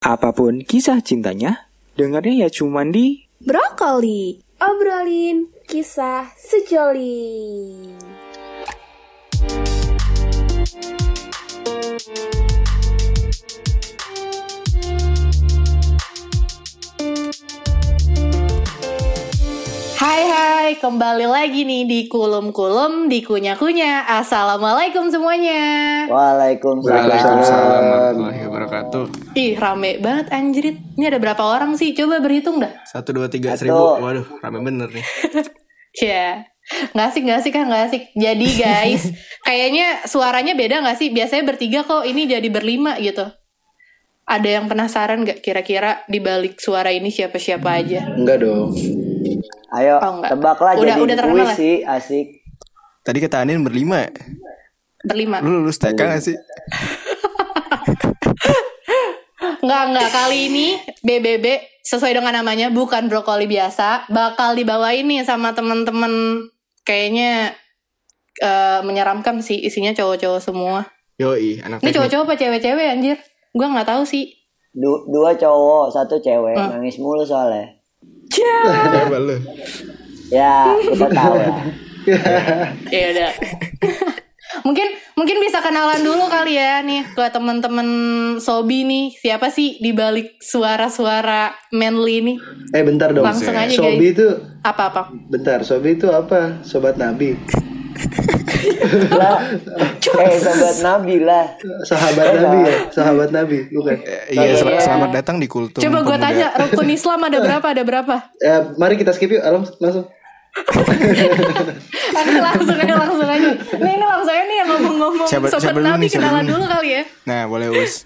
Apa pun kisah cintanya, dengarnya ya cuman di Brokoli, obrolin kisah sejoli. Hai hai, kembali lagi nih di kulum-kulum, di kunya-kunya. Assalamualaikum semuanya. Waalaikumsalam. Waalaikumsalam wabarakatuh. Ih, rame banget anjrit. Ini ada berapa orang sih? Coba berhitung dah. Satu dua tiga seribu. Waduh, rame bener nih. Ya, nggak asik nggak asik kan nggak asik. Jadi guys, kayaknya suaranya beda nggak sih? Biasanya bertiga kok, ini jadi berlima gitu. Ada yang penasaran nggak kira-kira di balik suara ini siapa-siapa aja? Enggak dong. Ayo Oh, enggak. tebaklah Udah- jadi udah terkenal ya? puisi asik. Tadi kata Anin berlima. ya? Berlima. Lu lulus TK gak sih? Nggak, nggak. Kali ini BBB sesuai dengan namanya bukan brokoli biasa. Bakal dibawain nih sama temen-temen kayaknya eh, menyeramkan sih. Isinya cowok-cowok semua. Yoi, anak Ini cowok-cowok apa cewek-cewek anjir? Gue nggak tahu sih. Du- dua cowok, satu cewek, Hmm. nangis mulu soalnya. Lu? Ya, kita tahu lah. Ya udah. mungkin mungkin bisa kenalan dulu kali ya nih ke temen-temen Sobi nih. Siapa sih di balik suara-suara manly nih? Eh bentar dong. Langsung aja, Sobi guys. itu Apa-apa? bentar. Sobi itu apa? Sobat Nabi. lah, eh sobat Nabi lah. Sahabat Nabi ya. Sahabat Nabi bukan. Eh, Iya, sel- Iya. selamat datang di Kultum Coba gue tanya, rukun Islam ada berapa? Ada berapa? Ya, mari kita skip yuk. Alam langsung. Oke langsung aja langsung aja. Nih ini langsung aja nih yang ngomong-ngomong Siapa- sobat siapa Nabi kenalan dulu kali ya. Nah, boleh Us.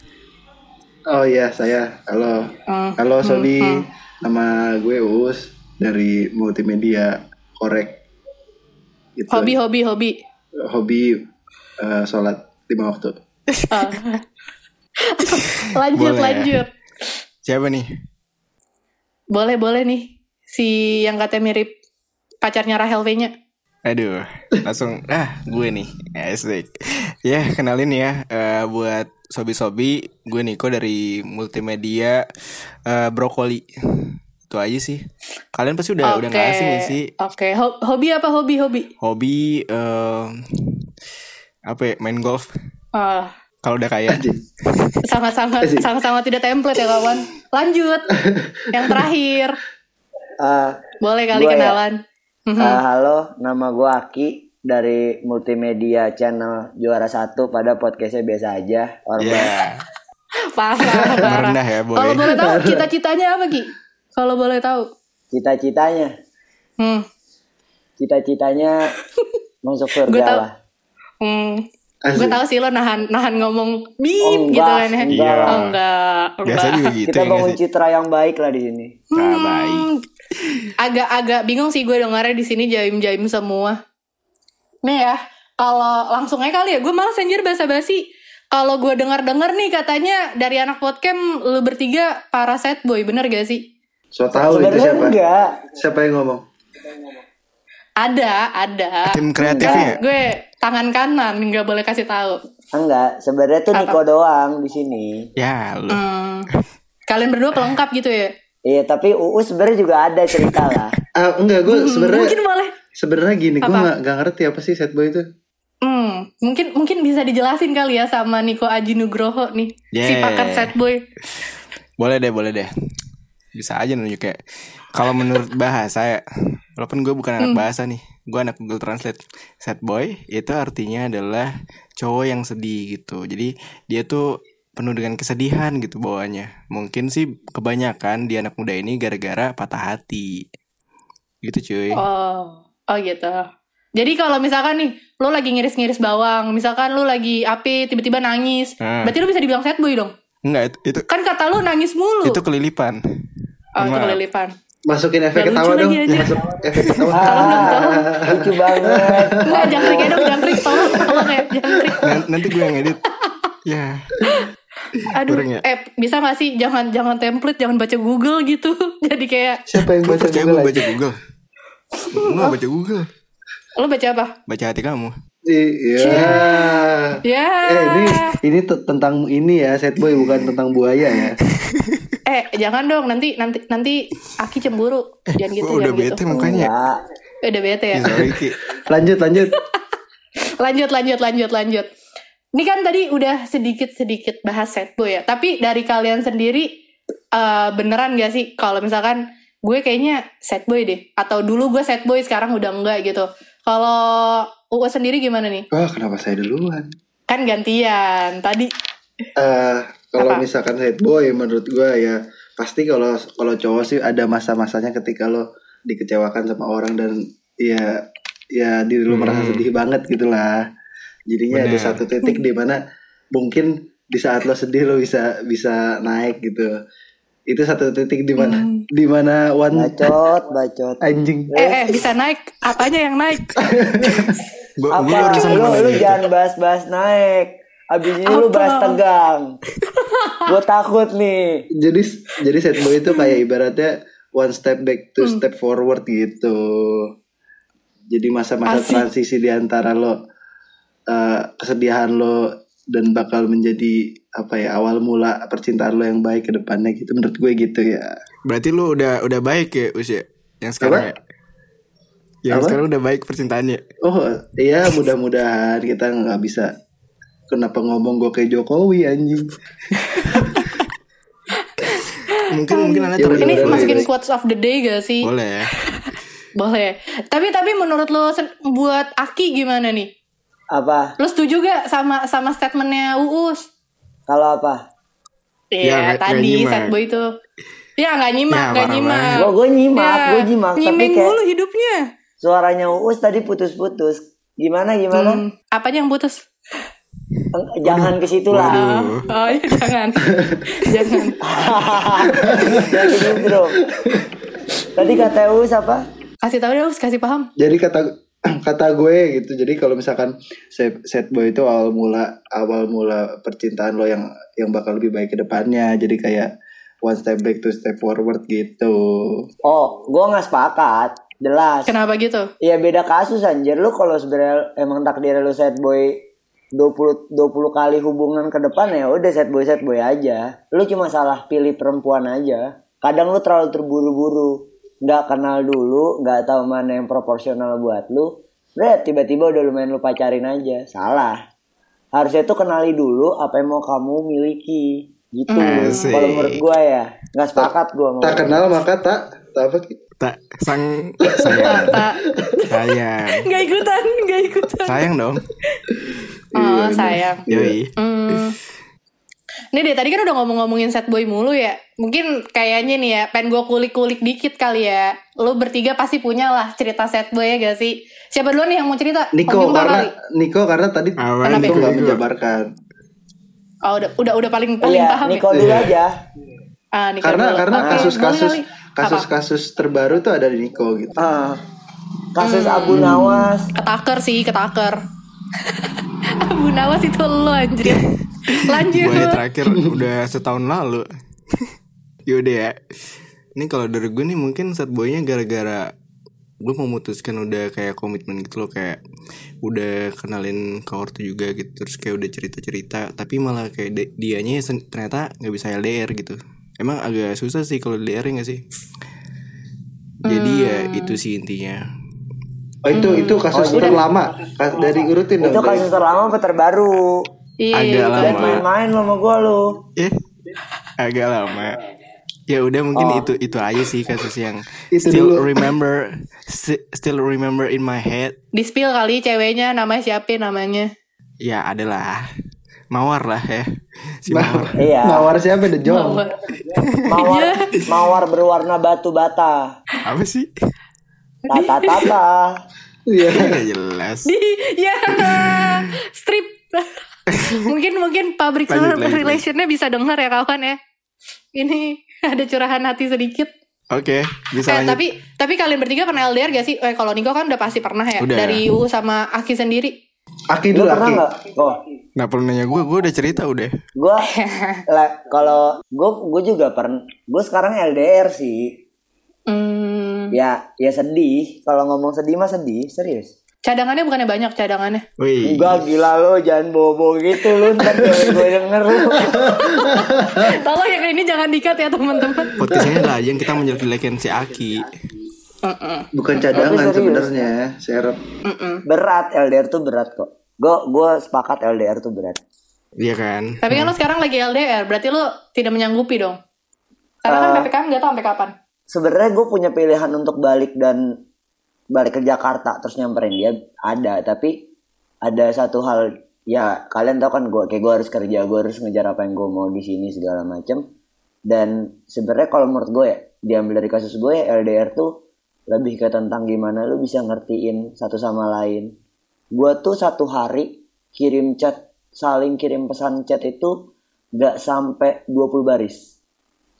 Oh iya, saya. Halo. Hmm. Halo Sobi. Nama gue Uus dari Multimedia Korek. Gitu. Hobi hobi hobi. Hobi eh, sholat lima waktu. Oh. lanjut Boleh ya. lanjut. Siapa nih? Boleh boleh nih si yang katanya mirip pacarnya Rahel V-nya. Aduh, langsung ah gue nih asik. Ya kenalin ya eh, buat sobi-sobi gue Niko dari multimedia eh, brokoli. Itu aja sih. Kalian pasti udah udah nggak asing ya sih. Oke, Ho- hobi apa hobi hobi? Hobi eh, apa ya, main golf. Ah, Kalau udah kaya. Asik. sangat-sangat tidak template ya kawan. Lanjut. yang terakhir. Ah, Boleh kali Gua ya? Mhm. ah, halo, nama gue Aki dari Multimedia Channel Juara Satu pada podcastnya biasa aja. Orang Ya, Parah, ya, boy. Kalau boleh tahu cita-citanya apa Ki? Kalau boleh tahu. Cita-citanya, Hmm. cita-citanya masuk surga tahu. lah. Hmm. Gue tahu sih lo nahan nahan ngomong Oh, bip enggak, gitu kan ya. enggak lah. Oh, enggak. biasa enggak. juga gitu Kita ya bangun sih? citra yang baik lah di sini. Nah, baik. Hmm. Agak-agak bingung sih gue dengarnya di sini jaim-jaim semua. Nih ya, kalau langsung aja kali ya, gue malas anjir basa-basi. Kalau gue dengar-dengar nih katanya dari anak podcast lu bertiga para set boy, bener gak sih? So tahu itu Sebenarnya siapa? enggak. Siapa yang ngomong? Ada, ada. Tim Kan kreatifnya. gue tangan kanan nggak boleh kasih tahu. Enggak, sebenarnya tuh Niko doang di sini. Ya, lu. Hmm. Kalian berdua pelengkap gitu ya? Iya, tapi Uus sebenarnya juga ada cerita lah. Ah, enggak, gue sebenarnya Mungkin boleh. sebenarnya gini, gue nggak nggak ngerti apa sih set boy itu. Hmm, mungkin mungkin bisa dijelasin kali ya sama Niko Aji Nugroho nih, si Yeah. pakar set boy. Boleh deh, boleh deh. Bisa aja nunjuk kayak. Kalau menurut bahasa ya, walaupun gue bukan anak bahasa nih, gue anak Google Translate. Sad boy itu artinya adalah cowok yang sedih gitu. Jadi dia tuh penuh dengan kesedihan gitu bawaannya. Mungkin sih kebanyakan di anak muda ini gara-gara patah hati. Gitu cuy. Oh, oh gitu. Jadi kalau misalkan nih, lo lagi ngiris-ngiris bawang, misalkan lo lagi api tiba-tiba nangis, Hmm. berarti lo bisa dibilang sad boy dong. Enggak, itu itu, Kan kata lo nangis mulu. itu kelilipan. oh, itu kelilipan. Masukin efek Nggak ketawa dong. Masuk efek ketawa. Tolong dong, tolong. Lucu banget. Enggak, jangkrik ya dong, jangkrik. Tolong, tolong ya, jangkrik. Nan- nanti gue yang edit. Ya. Aduh, Kurang ya? eh bisa gak sih jangan jangan template, jangan baca Google gitu. Jadi kayak Siapa yang baca percaya Google baca Google. Gue baca Google. lo baca apa? Baca hati kamu. Iya. Ya. Eh ini ini tentang ini ya set boy bukan tentang buaya ya. Eh jangan dong nanti nanti nanti Aki cemburu jangan gitu Gua udah jangan bete gitu mukanya. Enggak. udah bete ya Ya, Ki. Lanjut lanjut. lanjut lanjut lanjut lanjut ini kan tadi udah sedikit sedikit bahas set boy ya tapi dari kalian sendiri eh, beneran gak sih kalau misalkan gue kayaknya set boy deh atau dulu gue set boy sekarang udah enggak gitu kalau UU sendiri gimana nih Wah kenapa saya duluan? kan gantian tadi Eh kalau misalkan head boy menurut gue ya pasti kalau kalau cowok sih ada masa-masanya ketika lo dikecewakan sama orang dan ya ya diri lo merasa Hmm. sedih banget gitulah. Jadinya ada Bener. satu titik di mana mungkin di saat lo sedih lo bisa bisa naik gitu. Itu satu titik di mana di mana one Bacot, bacot. anjing. eh eh bisa naik apanya yang naik Gua, gua Apa? Lu, jangan bahas-bahas naik. Abis ini lu Apa? bahas tegang. Gue takut nih. Jadi jadi set boy itu kayak ibaratnya one step back two Hmm. step forward gitu. Jadi masa-masa Asik. transisi di antara lo eh, kesedihan lo dan bakal menjadi apa ya awal mula percintaan lo yang baik ke depannya gitu menurut gue gitu ya. Berarti lu udah udah baik ya usia yang sekarang Apa? ya? Yang Apa? sekarang udah baik percintaannya. Oh iya mudah-mudahan kita nggak bisa kenapa ngomong gue kayak Jokowi anjing. Mungkin mungkin anda Ya ini masukin quotes of the day gak sih boleh ya. boleh tapi tapi menurut lo buat Aki gimana nih Apa? lo setuju gak sama sama statementnya Uus Kalau apa? Ya, Iya nggak- nggak tadi nyimak. sad boy itu Ya nggak nyimak, Ya, nggak parah nyimak. Gua- gua nyimak, Ya, gua nyimak, tapi kayak- mulu hidupnya. Suaranya Uus tadi putus-putus. Gimana gimana? Hmm, apanya yang putus? Jangan ke situ lah. Oh, iya, jangan. jangan. Jangan ke situ dong. Tadi kata Uus apa? Kasih tahu deh, Us, kasih paham. Jadi kata kata gue gitu. Jadi kalau misalkan set, set boy itu awal mula awal mula percintaan lo yang yang bakal lebih baik ke depannya. Jadi kayak one step back two step forward gitu. Oh, gua nggak sepakat. Jelas. Kenapa gitu? Iya beda kasus anjir lu kalau sebenarnya emang takdir lu set boy 20 20 kali hubungan ke depan ya udah set boy set boy aja. Lu cuma salah pilih perempuan aja. Kadang lu terlalu terburu-buru, nggak kenal dulu, nggak tahu mana yang proporsional buat lu. Udah tiba-tiba udah lumayan lu pacarin aja. Salah. Harusnya tuh kenali dulu apa yang mau kamu miliki. Gitu. Asik. Kalau menurut gua ya, nggak sepakat gua sama Tak kenal maka tak tak apa Ki? Tak sang sayang. Tak, sayang. nggak ikutan, nggak ikutan. Sayang dong. Oh, sayang. Yoi. Hmm. Ini deh tadi kan udah ngomong-ngomongin set boy mulu ya. Mungkin kayaknya nih ya, pengen gue kulik-kulik dikit kali ya. Lu bertiga pasti punya lah cerita set boy ya gak sih? Siapa duluan nih yang mau cerita? Niko Om karena kali? Niko karena tadi Apaan Niko nggak menjabarkan. Oh udah udah udah paling paling Iya, paham Niko ya. dulu aja. Ah, Niko Karena dulu. karena kasus-kasus. Apa? kasus-kasus terbaru tuh ada di Niko gitu. Ah. Kasus Hmm. Abu Nawas. ketaker sih, ketaker. Abu Nawas itu lo anjir. Lanjut. Gue terakhir udah setahun lalu. Yaudah ya. Ini kalau dari gue nih mungkin set boynya gara-gara gue memutuskan udah kayak komitmen gitu loh kayak udah kenalin ke ortu juga gitu terus kayak udah cerita-cerita tapi malah kayak di- dianya ternyata nggak bisa LDR gitu emang agak susah sih kalau LDR ya nggak sih jadi ya itu sih intinya Oh itu Hmm. itu kasus Oh, terlama Kas- dari urutin dong. Itu dari- kasus terlama apa terbaru? Iya, Agak lama. Main-main lo sama gue lu. eh agak lama ya udah mungkin itu itu aja sih kasus yang Itu still dulu. remember sti- still remember in my head Di spill kali ceweknya namanya siapa namanya? ya adalah mawar lah ya si mawar Iya. Mawar siapa The Jong? Mawar. Mawar, Iya. mawar berwarna batu bata. apa sih Tata tata. Iya. jelas Di ya strip. mungkin mungkin Lanjut, lanjut, relationnya bisa denger ya kawan ya. Ini ada curahan hati sedikit. oke bisa Eh, lanjut tapi tapi kalian bertiga pernah LDR gak sih? Eh kalau Niko kan udah pasti pernah ya. Udah. Dari U sama Aki sendiri. Aki Lu dulu pernah Aki. nggak? Oh, nggak perlu nanya gue gue udah cerita udah gue kalau gue gue juga pernah. Gue sekarang LDR sih. Hmm, Ya ya sedih. Kalau ngomong sedih mah sedih serius. Cadangannya bukannya banyak cadangannya. Wih. Enggak gila lo jangan bobo gitu lu ntar gue denger lu. Tolong yang ini jangan dikat ya teman-teman. Podcast ini lah yang kita menjelek-jelekin si Aki. Bukan cadangan sebenarnya, serep. Berat LDR tuh berat kok. Gue gue sepakat LDR tuh berat. Iya kan? Tapi kan lo sekarang lagi LDR, berarti lo tidak menyanggupi dong. Karena kan PPKM nggak tahu sampai kapan. Sebenarnya gue punya pilihan untuk balik dan balik ke Jakarta terus nyamperin dia ada. Tapi ada satu hal ya kalian tahu kan gue kayak gue harus kerja gue harus ngejar apa yang gue mau di sini segala macem. Dan sebenarnya kalau menurut gue ya diambil dari kasus gue ya LDR tuh lebih ke tentang gimana lu bisa ngertiin satu sama lain. Gue tuh satu hari kirim chat saling kirim pesan chat itu gak sampai 20 baris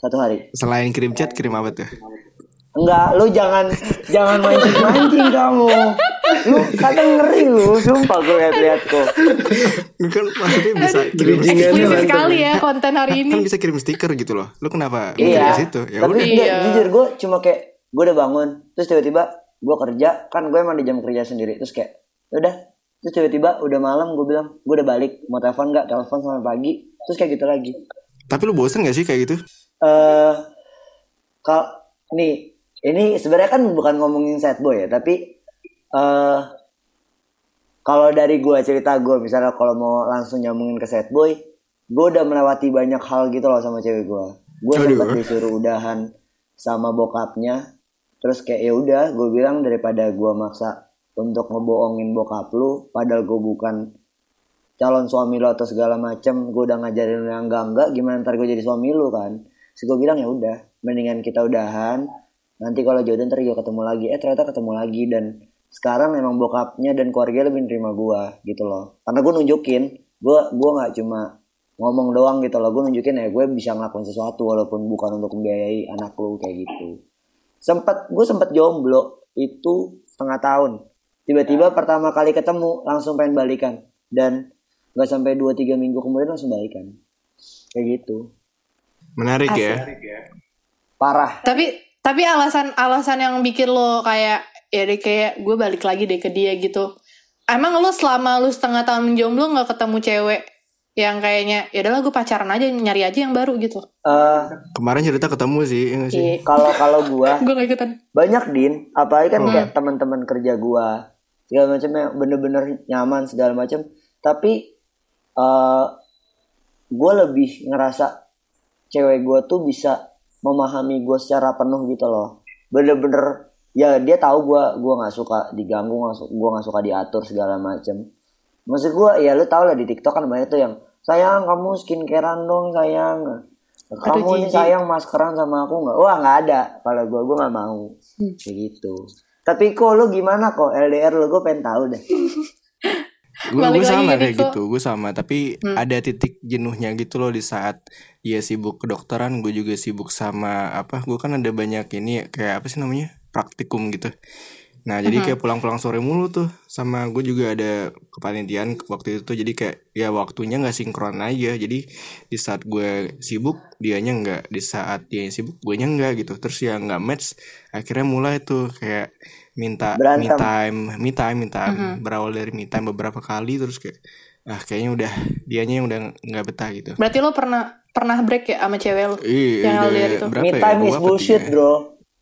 satu hari Selain kirim chat, kirim apa tuh? Enggak, lu jangan jangan mancing-mancing kamu. Lu kadang ngeri lu, sumpah gue lihat-lihat kok. Kan maksudnya bisa kirim mantap. sekali ya konten hari kan ini. bisa kirim stiker gitu loh. Lu kenapa Iya. di situ? Ya Tapi udah. enggak, Iya. jujur gue cuma kayak gue udah bangun, terus tiba-tiba gue kerja, kan gue emang di jam kerja sendiri, terus kayak "Ya udah, terus tiba-tiba udah malam gue bilang gue udah balik, mau telepon nggak? Telepon sampai pagi, terus kayak gitu lagi. Tapi lu bosen gak sih kayak gitu? Eh kalau nih ini sebenarnya kan bukan ngomongin sad boy ya tapi eh kalau dari gua cerita gua misalnya kalau mau langsung nyambungin ke sad boy gue udah melewati banyak hal gitu loh sama cewek gua gue Aduh. sempat disuruh udahan sama bokapnya terus kayak ya udah gue bilang daripada gua maksa untuk ngebohongin bokap lu padahal gue bukan calon suami lo atau segala macam gue udah ngajarin lu yang enggak enggak gimana ntar gue jadi suami lu kan Terus gue bilang ya udah mendingan kita udahan. Nanti kalau jodoh ntar gue ketemu lagi. Eh ternyata ketemu lagi dan sekarang memang bokapnya dan keluarga lebih nerima gue gitu loh. Karena gue nunjukin gue gue nggak cuma ngomong doang gitu loh. Gue nunjukin ya gue bisa ngelakuin sesuatu walaupun bukan untuk membiayai anak lu kayak gitu. Sempat gue sempat jomblo itu setengah tahun. Tiba-tiba pertama kali ketemu langsung pengen balikan. Dan nggak sampai 2-3 minggu kemudian langsung balikan. Kayak gitu Menarik ya. parah Tapi tapi alasan alasan yang bikin lo kayak ya deh kayak gue balik lagi deh ke dia gitu. Emang lo selama lu setengah tahun menjomblo nggak ketemu cewek yang kayaknya ya udahlah gue pacaran aja nyari aja yang baru gitu. Eh, Kemarin cerita ketemu sih, ya sih? Iya. kalau kalau gua Gue gak ikutan. banyak din apalagi kan kayak teman-teman kerja gua segala macam yang bener-bener nyaman segala macam tapi eh gue lebih ngerasa cewek gua tuh bisa memahami gue secara penuh gitu loh. Bener-bener ya dia tahu gua gua nggak suka diganggu gua nggak suka diatur segala macam maksud gua ya lu tau lah di TikTok kan banyak tuh yang sayang kamu skincarean dong sayang. Kamu ini sayang maskeran sama aku nggak? Wah nggak ada. Kalau gua gua nggak mau. Kayak gitu. Tapi kok lu gimana kok? LDR lu gue pengen tahu deh Gue Balik lagi sama kayak gitu, gue sama. Tapi ada titik jenuhnya gitu loh di saat dia sibuk kedokteran, gue juga sibuk sama apa? Gue kan ada banyak ini kayak apa sih namanya praktikum gitu. Nah jadi kayak pulang-pulang sore mulu tuh sama gue juga ada kepanitiaan waktu itu tuh jadi kayak ya waktunya nggak sinkron aja jadi di saat gue sibuk dianya nggak di saat dia yang sibuk gue nya nggak gitu terus ya nggak match akhirnya mulai tuh kayak minta me Berantem. time me time me time berawal dari me time beberapa kali terus kayak ah kayaknya udah dianya yang udah nggak betah gitu Berarti lo pernah pernah break ya sama cewek lo? Iya, yang udah LDR itu. berapa me ya? time Dua is bullshit tiga? bro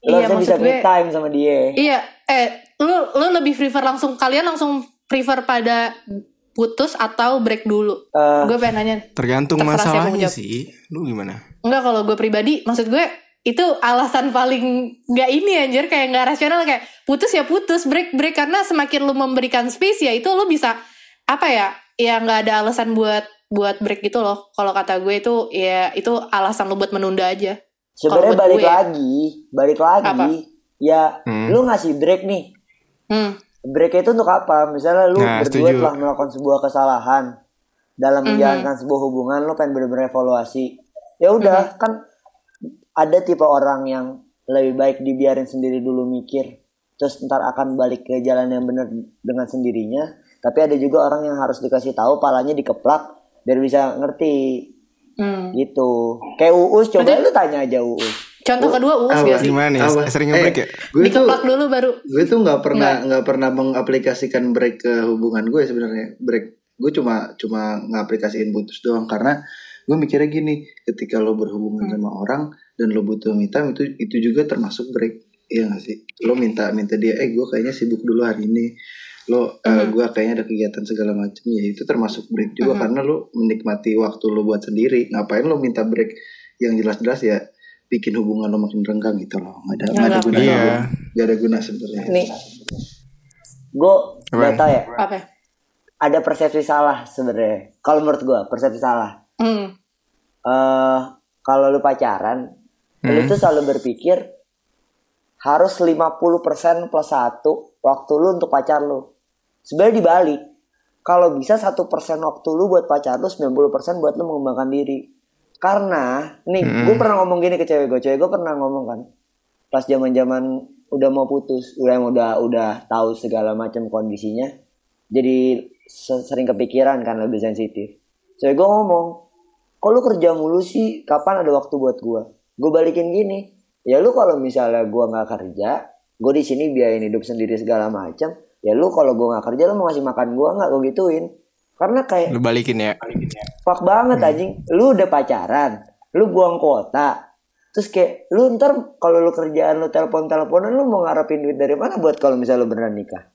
lu Iya, bisa maksud me gue- time sama dia Iya, eh lu lu lebih prefer langsung kalian langsung prefer pada putus atau break dulu? Eh, gue pengen nanya. tergantung masalahnya sih lu gimana Enggak kalau gue pribadi, maksud gue itu alasan paling nggak ini anjir kayak nggak rasional kayak putus ya putus break break karena semakin lu memberikan space ya itu lu bisa apa ya ya nggak ada alasan buat buat break gitu loh kalau kata gue itu ya itu alasan lu buat menunda aja sebenarnya balik gue- lagi balik lagi Apa? ya Hmm. lu ngasih break nih hmm. break itu untuk apa misalnya lu Nah, berdua setuju. telah melakukan sebuah kesalahan dalam Mhm. menjalankan sebuah hubungan lu pengen bener-bener evaluasi ya udah kan ada tipe orang yang lebih baik dibiarin sendiri dulu mikir terus ntar akan balik ke jalan yang benar dengan sendirinya tapi ada juga orang yang harus dikasih tahu palanya dikeplak biar bisa ngerti Hmm. gitu kayak uus coba lu tanya aja uus Contoh kedua us Apa? gak sih? Gimana nih? Apa? Sering nge-break ya? Gue tuh Dikeplak dulu baru. gue tuh nggak pernah nggak pernah mengaplikasikan break ke hubungan gue sebenarnya break gue cuma cuma ngaplikasiin putus doang karena gue mikirnya gini ketika lo berhubungan sama orang dan lo butuh me time itu itu juga termasuk break. Iya gak sih? Lo minta minta dia eh gue kayaknya sibuk dulu hari ini. Lo eh, gue kayaknya ada kegiatan segala macam ya itu termasuk break juga karena lo menikmati waktu lo buat sendiri. Ngapain lo minta break? Yang jelas-jelas ya bikin hubungan lo makin renggang gitu loh. Nggak ada nggak ada guna Iya. nggak ada guna sebenarnya. Nih, gue nggak tahu ya. Apa? ya? Ada persepsi salah sebenarnya. Kalau menurut gue, persepsi salah. Hmm. eh kalau lu pacaran, lu tuh selalu berpikir harus 50% plus satu waktu lu untuk pacar lu. Sebenarnya dibalik. Kalau bisa satu persen waktu lu buat pacar lu, 90% buat lu mengembangkan diri. Karena, nih, gue pernah ngomong gini ke cewek gue, cewek gue pernah ngomong kan, pas zaman zaman udah mau putus, udah udah udah tahu segala macam kondisinya, jadi se- sering kepikiran kan lebih sensitif. Cewek gue ngomong, kok lu kerja mulu sih? Kapan ada waktu buat gua? Gue balikin gini ya lu kalau misalnya gua nggak kerja gue di sini biayain hidup sendiri segala macam ya lu kalau gua nggak kerja lu mau ngasih makan gua nggak? Gue gituin. Karena kayak Lu balikin ya. fuck banget anjing. Lu udah pacaran lu buang kuota. Terus kayak lu ntar kalau lu kerjaan lu telepon teleponan lu mau ngarepin duit dari mana buat kalau misalnya lu beneran nikah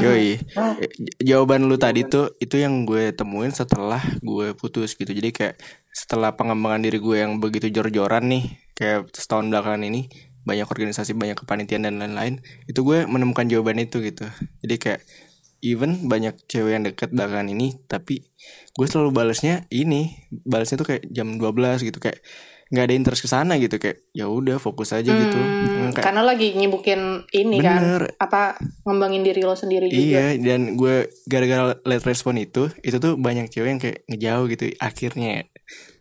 Yoi. Eh, j- Jawaban lu tadi tuh itu yang gue temuin setelah gue putus gitu. Jadi kayak setelah pengembangan diri gue yang begitu jor-joran nih, kayak setahun belakangan ini banyak organisasi, banyak kepanitiaan dan lain-lain, itu gue menemukan jawaban itu gitu. Jadi kayak even banyak cewek yang deket belakangan ini, tapi gue selalu balasnya ini, balasnya tuh kayak jam 12 gitu kayak nggak ada interest ke sana gitu kayak ya udah fokus aja gitu. Hmm, Kayak- karena lagi nyibukin ini Bener. kan apa ngembangin diri lo sendiri juga. Iya dan gue gara-gara liat respon itu itu tuh banyak cewek yang kayak ngejauh gitu akhirnya ya.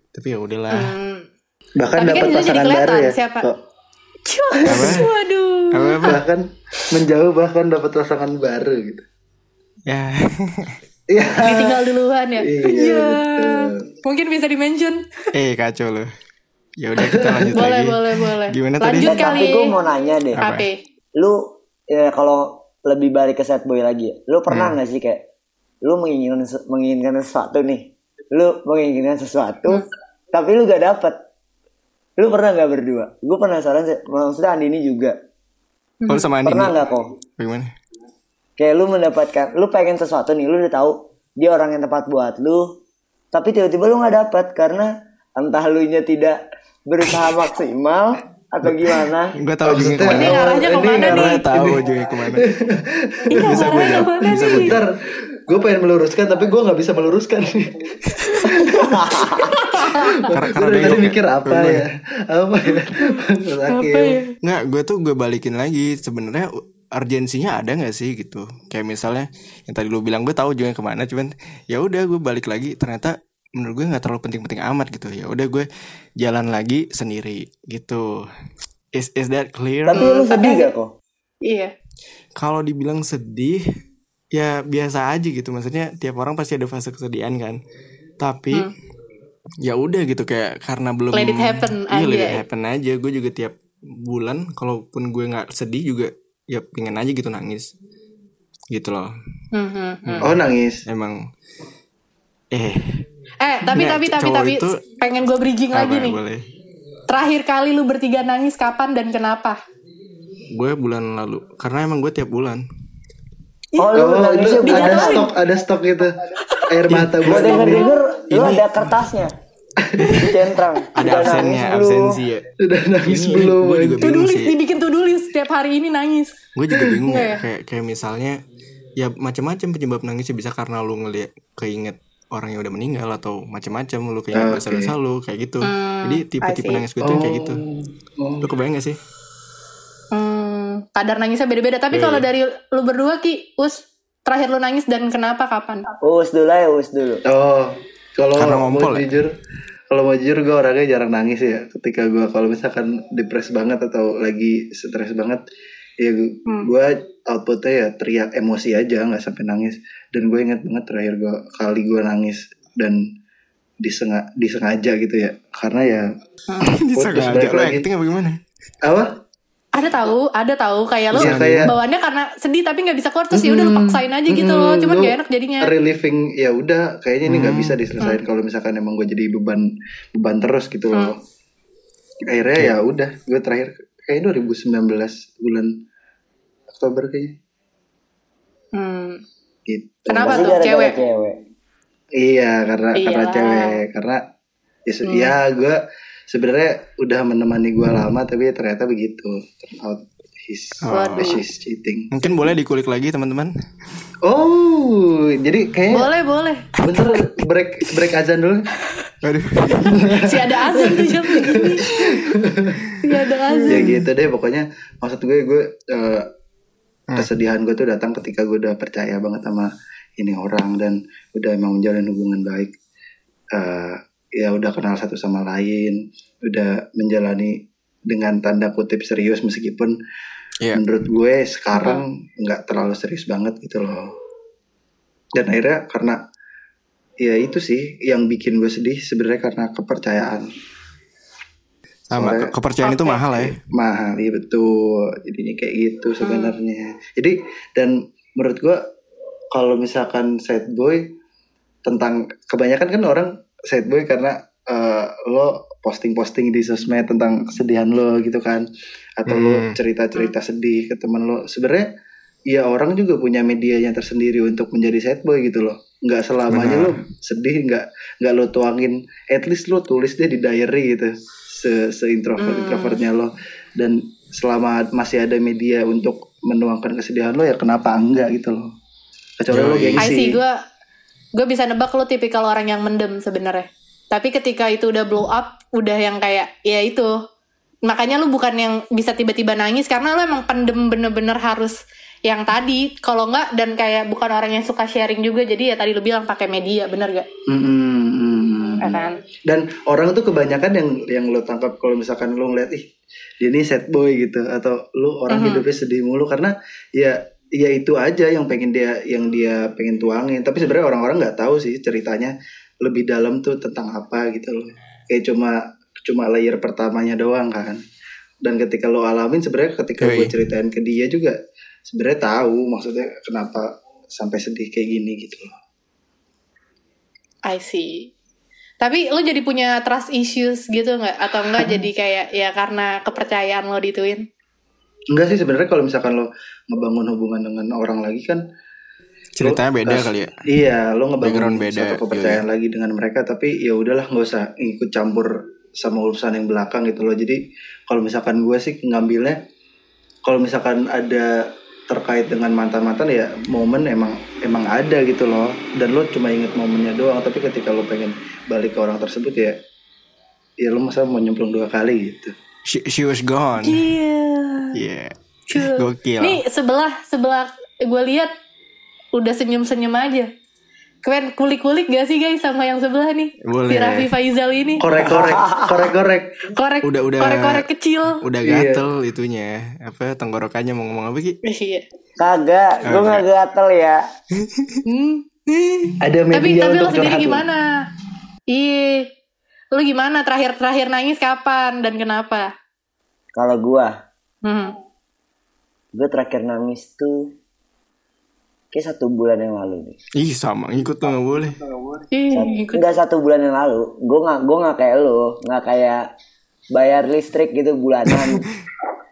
Tapi ya udahlah. Hmm. bahkan Tapi kan dapat jadi pasangan baru kelihatan ya siapa. kok. Waduh. Apa apa? bahkan menjauh bahkan dapat pasangan baru gitu Ya. iya Ditinggal duluan ya. Iya, Iya. betul. Mungkin bisa di mention. eh kacau loh. Ya udah kita lanjut Boleh, lagi. boleh, boleh. Gimana tadi? Lanjut tapi kali. gue mau nanya deh Apa? Apa? lu ya kalau lebih balik ke sad boy lagi lu Hmm. pernah nggak sih kayak lu menginginkan menginginkan sesuatu nih lu menginginkan sesuatu Hmm. tapi lu gak dapet lu pernah nggak berdua gue penasaran sih maksudnya Andi ini juga Oh, lu sama Andi. pernah nggak kok Bagaimana? kayak lu mendapatkan lu pengen sesuatu nih lu udah tahu dia orang yang tepat buat lu tapi tiba-tiba lu nggak dapet karena entah lu nya tidak berusaha maksimal atau gimana Gue tahu juga Maksudnya- Ini ke mana. arahnya Ini ke mana nih? Gue tahu juga ke mana. Ini Bisa gue jawab. ke mana Bisa gue? Ntar gue pengen meluruskan tapi gue nggak bisa meluruskan. Karena Gue karena dari tadi mikir apa ya? Apa ya? Apa ya? Nggak, gue tuh gue balikin lagi sebenarnya urgensinya ada nggak sih gitu kayak misalnya yang tadi lu bilang gue tahu juga ke mana cuman ya udah gue balik lagi ternyata menurut gue nggak terlalu penting-penting amat gitu. Ya udah gue jalan lagi sendiri gitu. Is is that clear? Tapi lu sedih gak kok? Iya. kalau dibilang sedih ya biasa aja gitu. Maksudnya tiap orang pasti ada fase kesedihan kan. Tapi ya udah gitu kayak karena belum Let it happen iya let it aja. happen aja. Gue juga tiap bulan kalaupun gue nggak sedih juga ya pengen aja gitu nangis. Gitu loh. Mhm, mhm. Oh nangis. emang eh Eh, tapi Nggak, tapi tapi tapi itu- pengen gue bridging lagi apa nih. boleh Terakhir kali lu bertiga nangis kapan dan kenapa? gue bulan lalu karena emang gue tiap bulan oh Oh itu ada stok ada stok gitu air mata gue denger ini. denger lu ada kertasnya centang ada absennya absensi ya Udah nangis Ini- belum? gue juga bingung sih dibikin do list setiap hari ini nangis. gue juga bingung ya ya? kayak kayak misalnya ya macam-macam penyebab nangisnya bisa karena lu ngeliat keinget orang yang udah meninggal atau macam-macam lu keinget Oke. dosa-dosa lu kayak gitu jadi tipe-tipe nangis gue tuh yang kayak gitu Oh. lu kebayang gak sih Hmm, kadar nangisnya beda-beda. Tapi kalau dari lu berdua ki, us terakhir lu nangis dan kenapa kapan? us dulu ya us dulu Oh, kalau Karena mau ngompol ya? jujur, kalau mau jujur gue orangnya jarang nangis ya. Ketika gue kalau misalkan depres banget atau lagi stres banget, ya gue outputnya ya teriak emosi aja, nggak sampai nangis. Dan gue inget banget terakhir gue kali gue nangis dan disengaja, disengaja gitu ya karena ya Disengaja lo lagi. acting apa gimana? apa Ada tahu, ada tahu kayak lo Iya, kayak- bawaannya karena sedih tapi nggak bisa keluar terus ya udah lo paksain aja gitu loh. Cuman gak enak jadinya. relieving ya udah kayaknya ini nggak Hmm. bisa diselesain kalau misalkan emang gue jadi beban beban terus gitu loh akhirnya ya udah gue terakhir kayak 2019 bulan Oktober kayaknya Hmm. Gitu Kenapa Pasti tuh cewek? cewek. iya karena karena Iyalah. cewek karena ya, Hmm. ya gue sebenarnya udah menemani gue lama tapi ternyata begitu turn out he's Waduh. she's cheating Mungkin boleh dikulik lagi teman-teman. oh jadi kayaknya Boleh, boleh. bentar break break azan dulu Aduh. Si ada azan tuh jam segini. Si ada azan. ya gitu deh pokoknya maksud gue gue eh, kesedihan gue tuh datang ketika gue udah percaya banget sama ini orang dan udah emang menjalin hubungan baik. Eh, ya udah kenal satu sama lain udah menjalani dengan tanda kutip serius meskipun Iya. menurut gue sekarang nggak terlalu serius banget gitu loh. Dan akhirnya karena ya itu sih yang bikin gue sedih sebenarnya karena kepercayaan Sama ke- kepercayaan itu mahal ya. mahal iya betul. Jadinya kayak gitu sebenarnya. Jadi dan menurut gua kalau misalkan sad boy tentang kebanyakan kan orang sad boy karena eh, lo posting-posting di sosmed tentang kesedihan lo gitu kan. Atau lo Hmm. cerita-cerita sedih ke teman lo. Sebenarnya ya orang juga punya medianya tersendiri untuk menjadi sad boy gitu loh. Nggak selamanya Benar. lo sedih nggak nggak lo tuangin. At least lo tulis deh di diary gitu se se introvert introvertnya lo dan selama masih ada media untuk menuangkan kesedihan lo ya kenapa enggak gitu loh kecuali lo Yoi. I see, gengsi gue gue bisa nebak lo tipikal orang yang mendem sebenarnya. Tapi ketika itu udah blow up, udah yang kayak ya itu. Makanya lu bukan yang bisa tiba-tiba nangis karena lu emang pendem bener-bener harus yang tadi. Kalau enggak dan kayak bukan orang yang suka sharing juga. Jadi ya tadi lu bilang pakai media, bener gak? Mm. Ya kan? dan orang tuh kebanyakan yang yang lo tangkap kalau misalkan lo ngeliat ih dia ini sad boy gitu atau lo orang Mhm. hidupnya sedih mulu karena ya ya itu aja yang pengen dia yang dia pengen tuangin tapi sebenarnya orang-orang nggak tahu sih ceritanya lebih dalam tuh tentang apa gitu loh kayak cuma cuma layer pertamanya doang kan dan ketika lo alamin sebenarnya ketika Yoi. gue ceritain ke dia juga sebenarnya tahu maksudnya kenapa sampai sedih kayak gini gitu loh I see. Tapi lu jadi punya trust issues gitu nggak? Atau enggak jadi kayak ya karena kepercayaan lo dituin? enggak sih sebenarnya kalau misalkan lo ngebangun hubungan dengan orang lagi kan Ceritanya Lo beda kas- kali ya. Iya, lo Background ngebangun beda, satu kepercayaan lagi dengan mereka, tapi ya udahlah nggak usah ikut campur sama urusan yang belakang gitu loh. Jadi kalau misalkan gue sih ngambilnya, kalau misalkan ada terkait dengan mantan-mantan ya momen emang emang ada gitu loh. Dan lo cuma inget momennya doang, tapi ketika lo pengen balik ke orang tersebut ya, ya lo masa mau nyemplung dua kali gitu. She, she was gone. Iya. Yeah. Cuy. Gokil. Nih sebelah sebelah gue lihat udah senyum-senyum aja. Keren kulik-kulik gak sih guys sama yang sebelah nih? Boleh. Si Raffi Faizal ini. Korek-korek, korek-korek. Korek Udah- udah- korek-korek kecil. Udah Iya. gatel itunya. Apa tenggorokannya mau ngomong apa Ki? Iya. Kagak, gue nggak gatel ya. Hmm. Ada media Tapi tapi lo untuk sendiri lo. gimana? Iya. Lo gimana terakhir-terakhir nangis kapan dan kenapa? Kalau gua, Hmm. gue terakhir nangis tuh kayak satu bulan yang lalu nih. Ih sama ngikut tuh nggak boleh. Enggak satu bulan yang lalu. Gue nggak gue nggak kayak lo, nggak kayak bayar listrik gitu bulanan.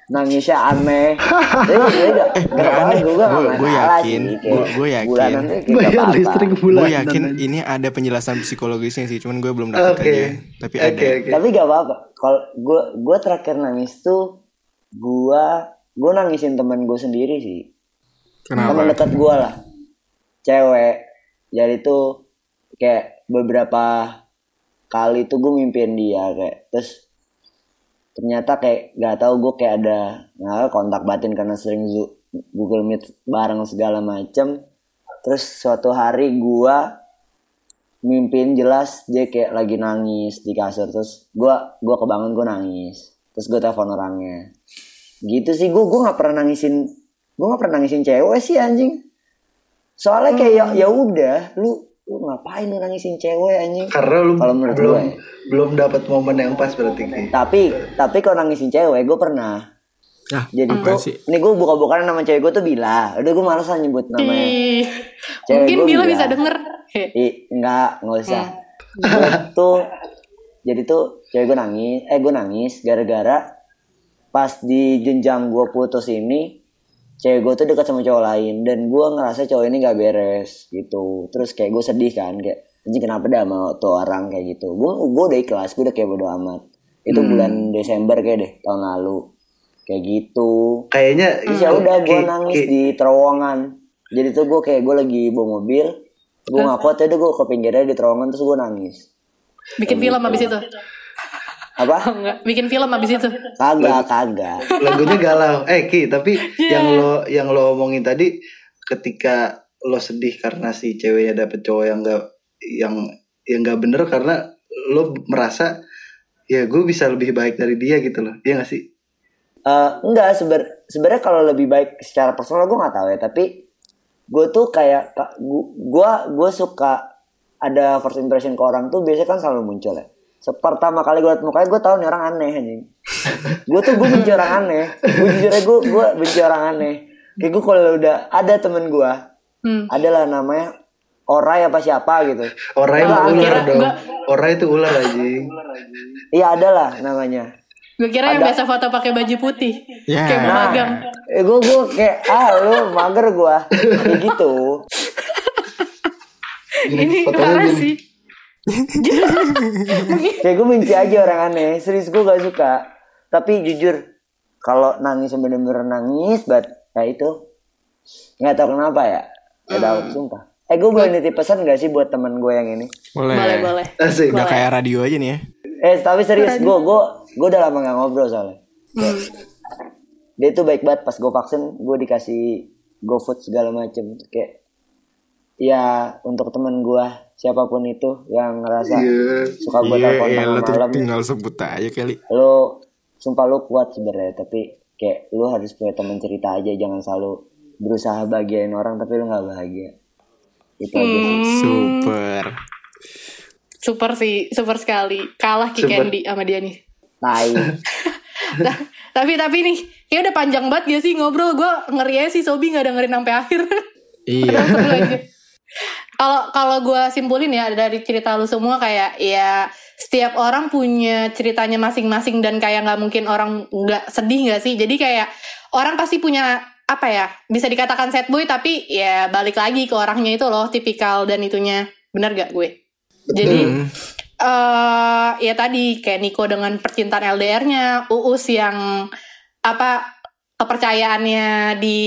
Nangisnya aneh. Tapi gue gak, nggak aneh. Gue yakin. gua yakin. Bulanan Bayar listrik bulan. Gue yakin ini ada penjelasan psikologisnya sih, cuman gue belum dapet aja. Tapi Oke, ada. oke. Tapi gak apa-apa. Kalau gue gue terakhir nangis tuh gue gue nangisin teman gue sendiri sih. Kenapa? dekat gue lah. Cewek. Jadi tuh kayak beberapa kali tuh gue mimpiin dia kayak terus ternyata kayak gak tahu gue kayak ada nggak kontak batin karena sering Google Meet bareng segala macem terus suatu hari gue mimpiin jelas dia kayak lagi nangis di kasur terus gue gua kebangun gue nangis terus gue telepon orangnya gitu sih gue gue nggak pernah nangisin gue nggak pernah nangisin cewek sih anjing soalnya kayak ya ya udah lu lu ngapain lu nangisin cewek anjing Karena lu Kalau menurut belum gue ya. belum dapat momen yang pas berarti Ki. tapi tapi kalau nangisin cewek gue pernah Ah, jadi tuh sih? ini gue buka-bukaan nama cewek gue tuh Bila udah gue males lah nyebut namanya Ih, Cewek mungkin Bila bilang. bisa denger. Ih, enggak, enggak usah. Hmm. Gue tuh jadi tuh cewek gue nangis, eh gue nangis gara-gara pas di jenjang gue putus ini cewek gue tuh dekat sama cowok lain dan gue ngerasa cowok ini gak beres gitu. Terus kayak gue sedih kan kayak anjing kenapa dah sama tuh orang kayak gitu. Gue gue udah ikhlas, gue udah kayak bodo amat. Itu bulan Desember kayak deh tahun lalu. Kayak gitu. Kayaknya ya udah gue nangis di terowongan. Jadi tuh gue kayak gue lagi bawa mobil, gue nggak kuat ya udah gue ke pinggirnya di terowongan terus gue nangis. Bikin film abis itu. Apa? Oh, enggak, bikin film abis itu. Kagak, kagak. lagunya galau. Eh Ki, tapi Iya. yang lo yang lo omongin tadi ketika lo sedih karena si ceweknya dapet cowok yang gak yang yang gak bener karena lo merasa ya gue bisa lebih baik dari dia gitu loh. Iya gak sih? Eh, enggak seber sebenarnya kalau lebih baik secara personal gue nggak tahu ya tapi gue tuh kayak gue gue suka ada first impression ke orang tuh biasanya kan selalu muncul ya pertama kali gue liat mukanya gue tahu nih orang aneh anjing gue tuh gue benci orang aneh gue jujur aja gue gue benci orang aneh kayak gue kalau udah ada temen gue Hmm. adalah namanya Orai apa siapa gitu Orai itu ular kira- dong. gua- Orai itu ular anjing. iya adalah namanya Gue kira yang biasa foto pakai baju putih. Ya. Kayak mau magang. eh gue gue kayak ah lu mager gue kayak gitu Ini fotonya parah gini. sih. kayak gue benci aja orang aneh. Serius gue gak suka. Tapi jujur kalau nangis bener-bener nangis banget ya itu. Nggak tahu kenapa ya. Nggak tahu sumpah. Eh gue boleh nitip pesan gak sih buat teman gue yang ini? Boleh. Boleh, boleh. Asik. Udah kayak radio aja nih ya. eh tapi serius gue gue gue udah lama gak ngobrol soalnya. Dia tuh baik banget. Pas gue vaksin gue dikasih GoFood segala macem. Kayak ya untuk teman gue siapa pun itu yang ngerasa Iya. suka gue Iya, telepon iya, tengah malam tinggal sebut aja kali. lo sumpah lo kuat sebenarnya tapi kayak lo harus punya teman cerita aja jangan selalu berusaha bahagiain orang tapi lo nggak bahagia itu aja sih. Super. Super sih, super sekali. Kalah Ki Super. Candy sama dia nih. tai tapi tapi nih, kayak udah panjang banget gak sih ngobrol? Gue ngeri aja sih Sobi nggak dengerin sampai akhir. Iya. Kalau kalau gue simpulin ya dari cerita lu semua kayak ya setiap orang punya ceritanya masing-masing dan kayak nggak mungkin orang nggak sedih nggak sih? Jadi kayak orang pasti punya apa ya bisa dikatakan sad boy tapi ya balik lagi ke orangnya itu loh tipikal dan itunya benar gak gue? Jadi eh ya tadi kayak Niko dengan percintaan LDR-nya, Uus yang apa kepercayaannya di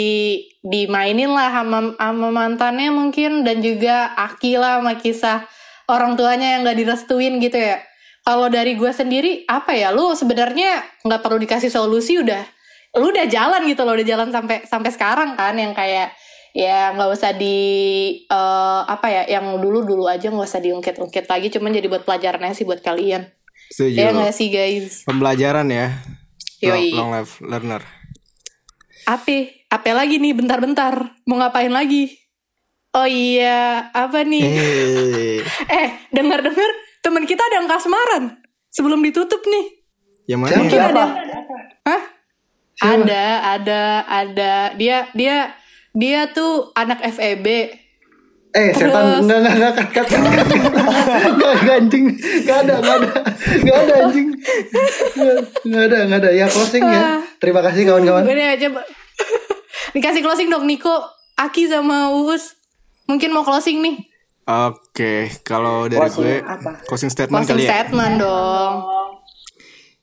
dimainin lah sama, sama mantannya mungkin dan juga Aki lah sama kisah orang tuanya yang nggak direstuin gitu ya. Kalau dari gue sendiri apa ya lu sebenarnya nggak perlu dikasih solusi udah lu udah jalan gitu loh udah jalan sampai sampai sekarang kan yang kayak ya nggak usah di eh, apa ya yang dulu dulu aja nggak usah diungkit-ungkit lagi cuman jadi buat pelajaran aja sih buat kalian Setuju. ya nggak sih guys Pembelajaran ya. Long, Yoi. long life learner. Ape, ape lagi nih bentar-bentar. Mau ngapain lagi? Oh iya, apa nih? Eh, Eh, dengar-dengar teman kita ada yang kasmaran. Sebelum ditutup nih. yang mana? Mungkin ya? ada. Hah? Ada, ada, ada. Dia dia dia tuh anak FEB. Eh, setan enggak enggak enggak cut. cut. Enggak enggak anjing. Enggak ada, enggak ada. Enggak ada anjing. Enggak ada, enggak ada. Ya closing ya. Terima kasih kawan-kawan. Gue coba. Dikasih closing dong Niko, Aki sama Uus. Mungkin mau closing nih. Oke, kalau dari Closing gue apa? closing statement Closing kali ya. statement dong.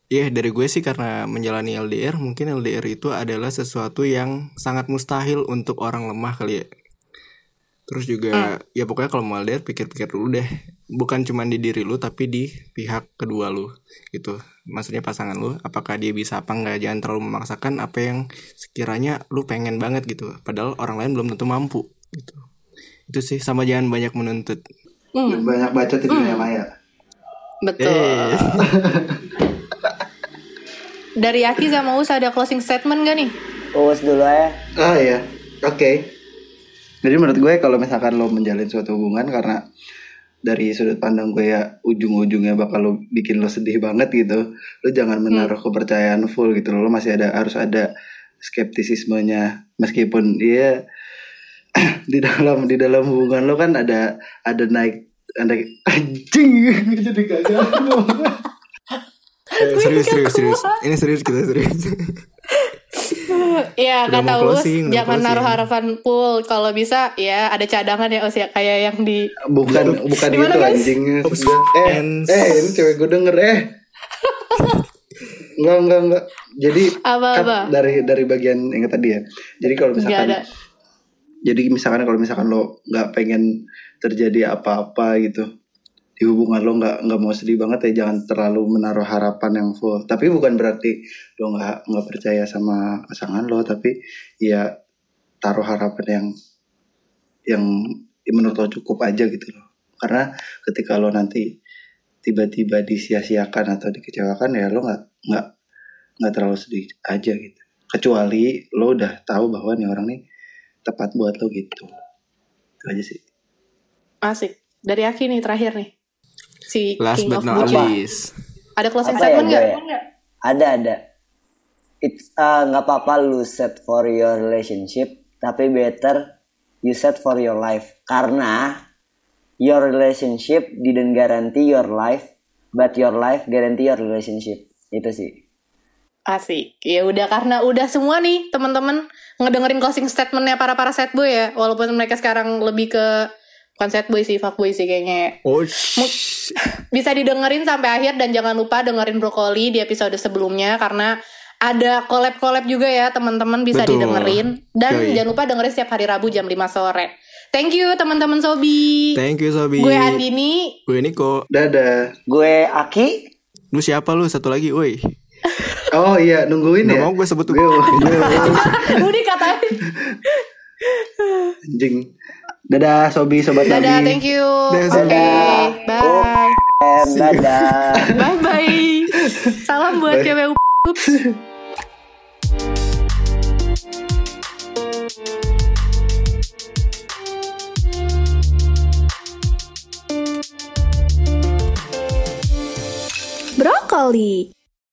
Iya, dari gue sih karena menjalani LDR, mungkin LDR itu adalah sesuatu yang sangat mustahil untuk orang lemah kali ya. Terus juga ya pokoknya kalau mau LDR pikir-pikir dulu deh. Bukan cuma di diri lu tapi di pihak kedua lu gitu. Maksudnya pasangan lu apakah dia bisa apa enggak jangan terlalu memaksakan apa yang sekiranya lu pengen banget gitu. Padahal orang lain belum tentu mampu gitu. Itu sih sama jangan banyak menuntut. Banyak bacot di dunia maya. Betul. Eh. Dari Aki sama Us ada closing statement gak nih? Uus dulu ya Ah ya. Oke. Jadi menurut gue kalau misalkan lo menjalin suatu hubungan karena dari sudut pandang gue ya ujung-ujungnya bakal lo bikin lo sedih banget gitu. Lo jangan menaruh kepercayaan full gitu. Lo masih ada harus ada skeptisismenya meskipun dia di dalam di dalam hubungan lo kan ada ada naik ada anjing jadi gagal Eh, serius serius serius. Ini serius kita serius. Iya Udah kata closing, udah jangan naruh harapan full kalau bisa ya ada cadangan ya Us ya kayak yang di bukan bukan Gimana, gitu guys? anjing Oops. eh eh ini cewek gue denger eh enggak enggak enggak jadi Apa, kan apa? dari dari bagian yang tadi ya jadi kalau misalkan ada. jadi misalkan kalau misalkan lo nggak pengen terjadi apa-apa gitu di hubungan lo nggak nggak mau sedih banget ya jangan terlalu menaruh harapan yang full. Tapi bukan berarti lo nggak nggak percaya sama pasangan lo tapi ya taruh harapan yang yang ya menurut lo cukup aja gitu loh. Karena ketika lo nanti tiba-tiba disia-siakan atau dikecewakan ya lo nggak nggak nggak terlalu sedih aja gitu. Kecuali lo udah tahu bahwa nih orang nih tepat buat lo gitu. Itu aja sih. Asik. Dari Aki nih terakhir nih. Si Last King but of not least. Ada closing Apa ya, statement nggak? ya? Ada ada. It's uh, nggak apa-apa lu set for your relationship, tapi better you set for your life. Karena your relationship didn't guarantee your life, but your life guarantee your relationship. Itu sih. Asik. Ya udah karena udah semua nih teman-teman ngedengerin closing statementnya para para set boy ya. Walaupun mereka sekarang lebih ke bukan set boy sih, fuck boy sih kayaknya. ya. Oh, Bisa didengerin sampai akhir dan jangan lupa dengerin brokoli di episode sebelumnya karena ada collab-collab juga ya teman-teman bisa Betul. didengerin dan Yoi. jangan lupa dengerin setiap hari Rabu jam 5 sore. Thank you teman-teman Sobi. thank you Sobi. Gue Andini. Gue Niko. dadah Gue Aki. Lu siapa lu? Satu lagi, woi. oh iya nungguin Gak ya mau gue sebut tuh. gue Udah katain. anjing dadah sobi sobat Dadah, nabi thank you. Dadah, Oke, Sobi. bye. Em, dadah. Bye bye. Salam buat Bye. cewek ups. Brokoli.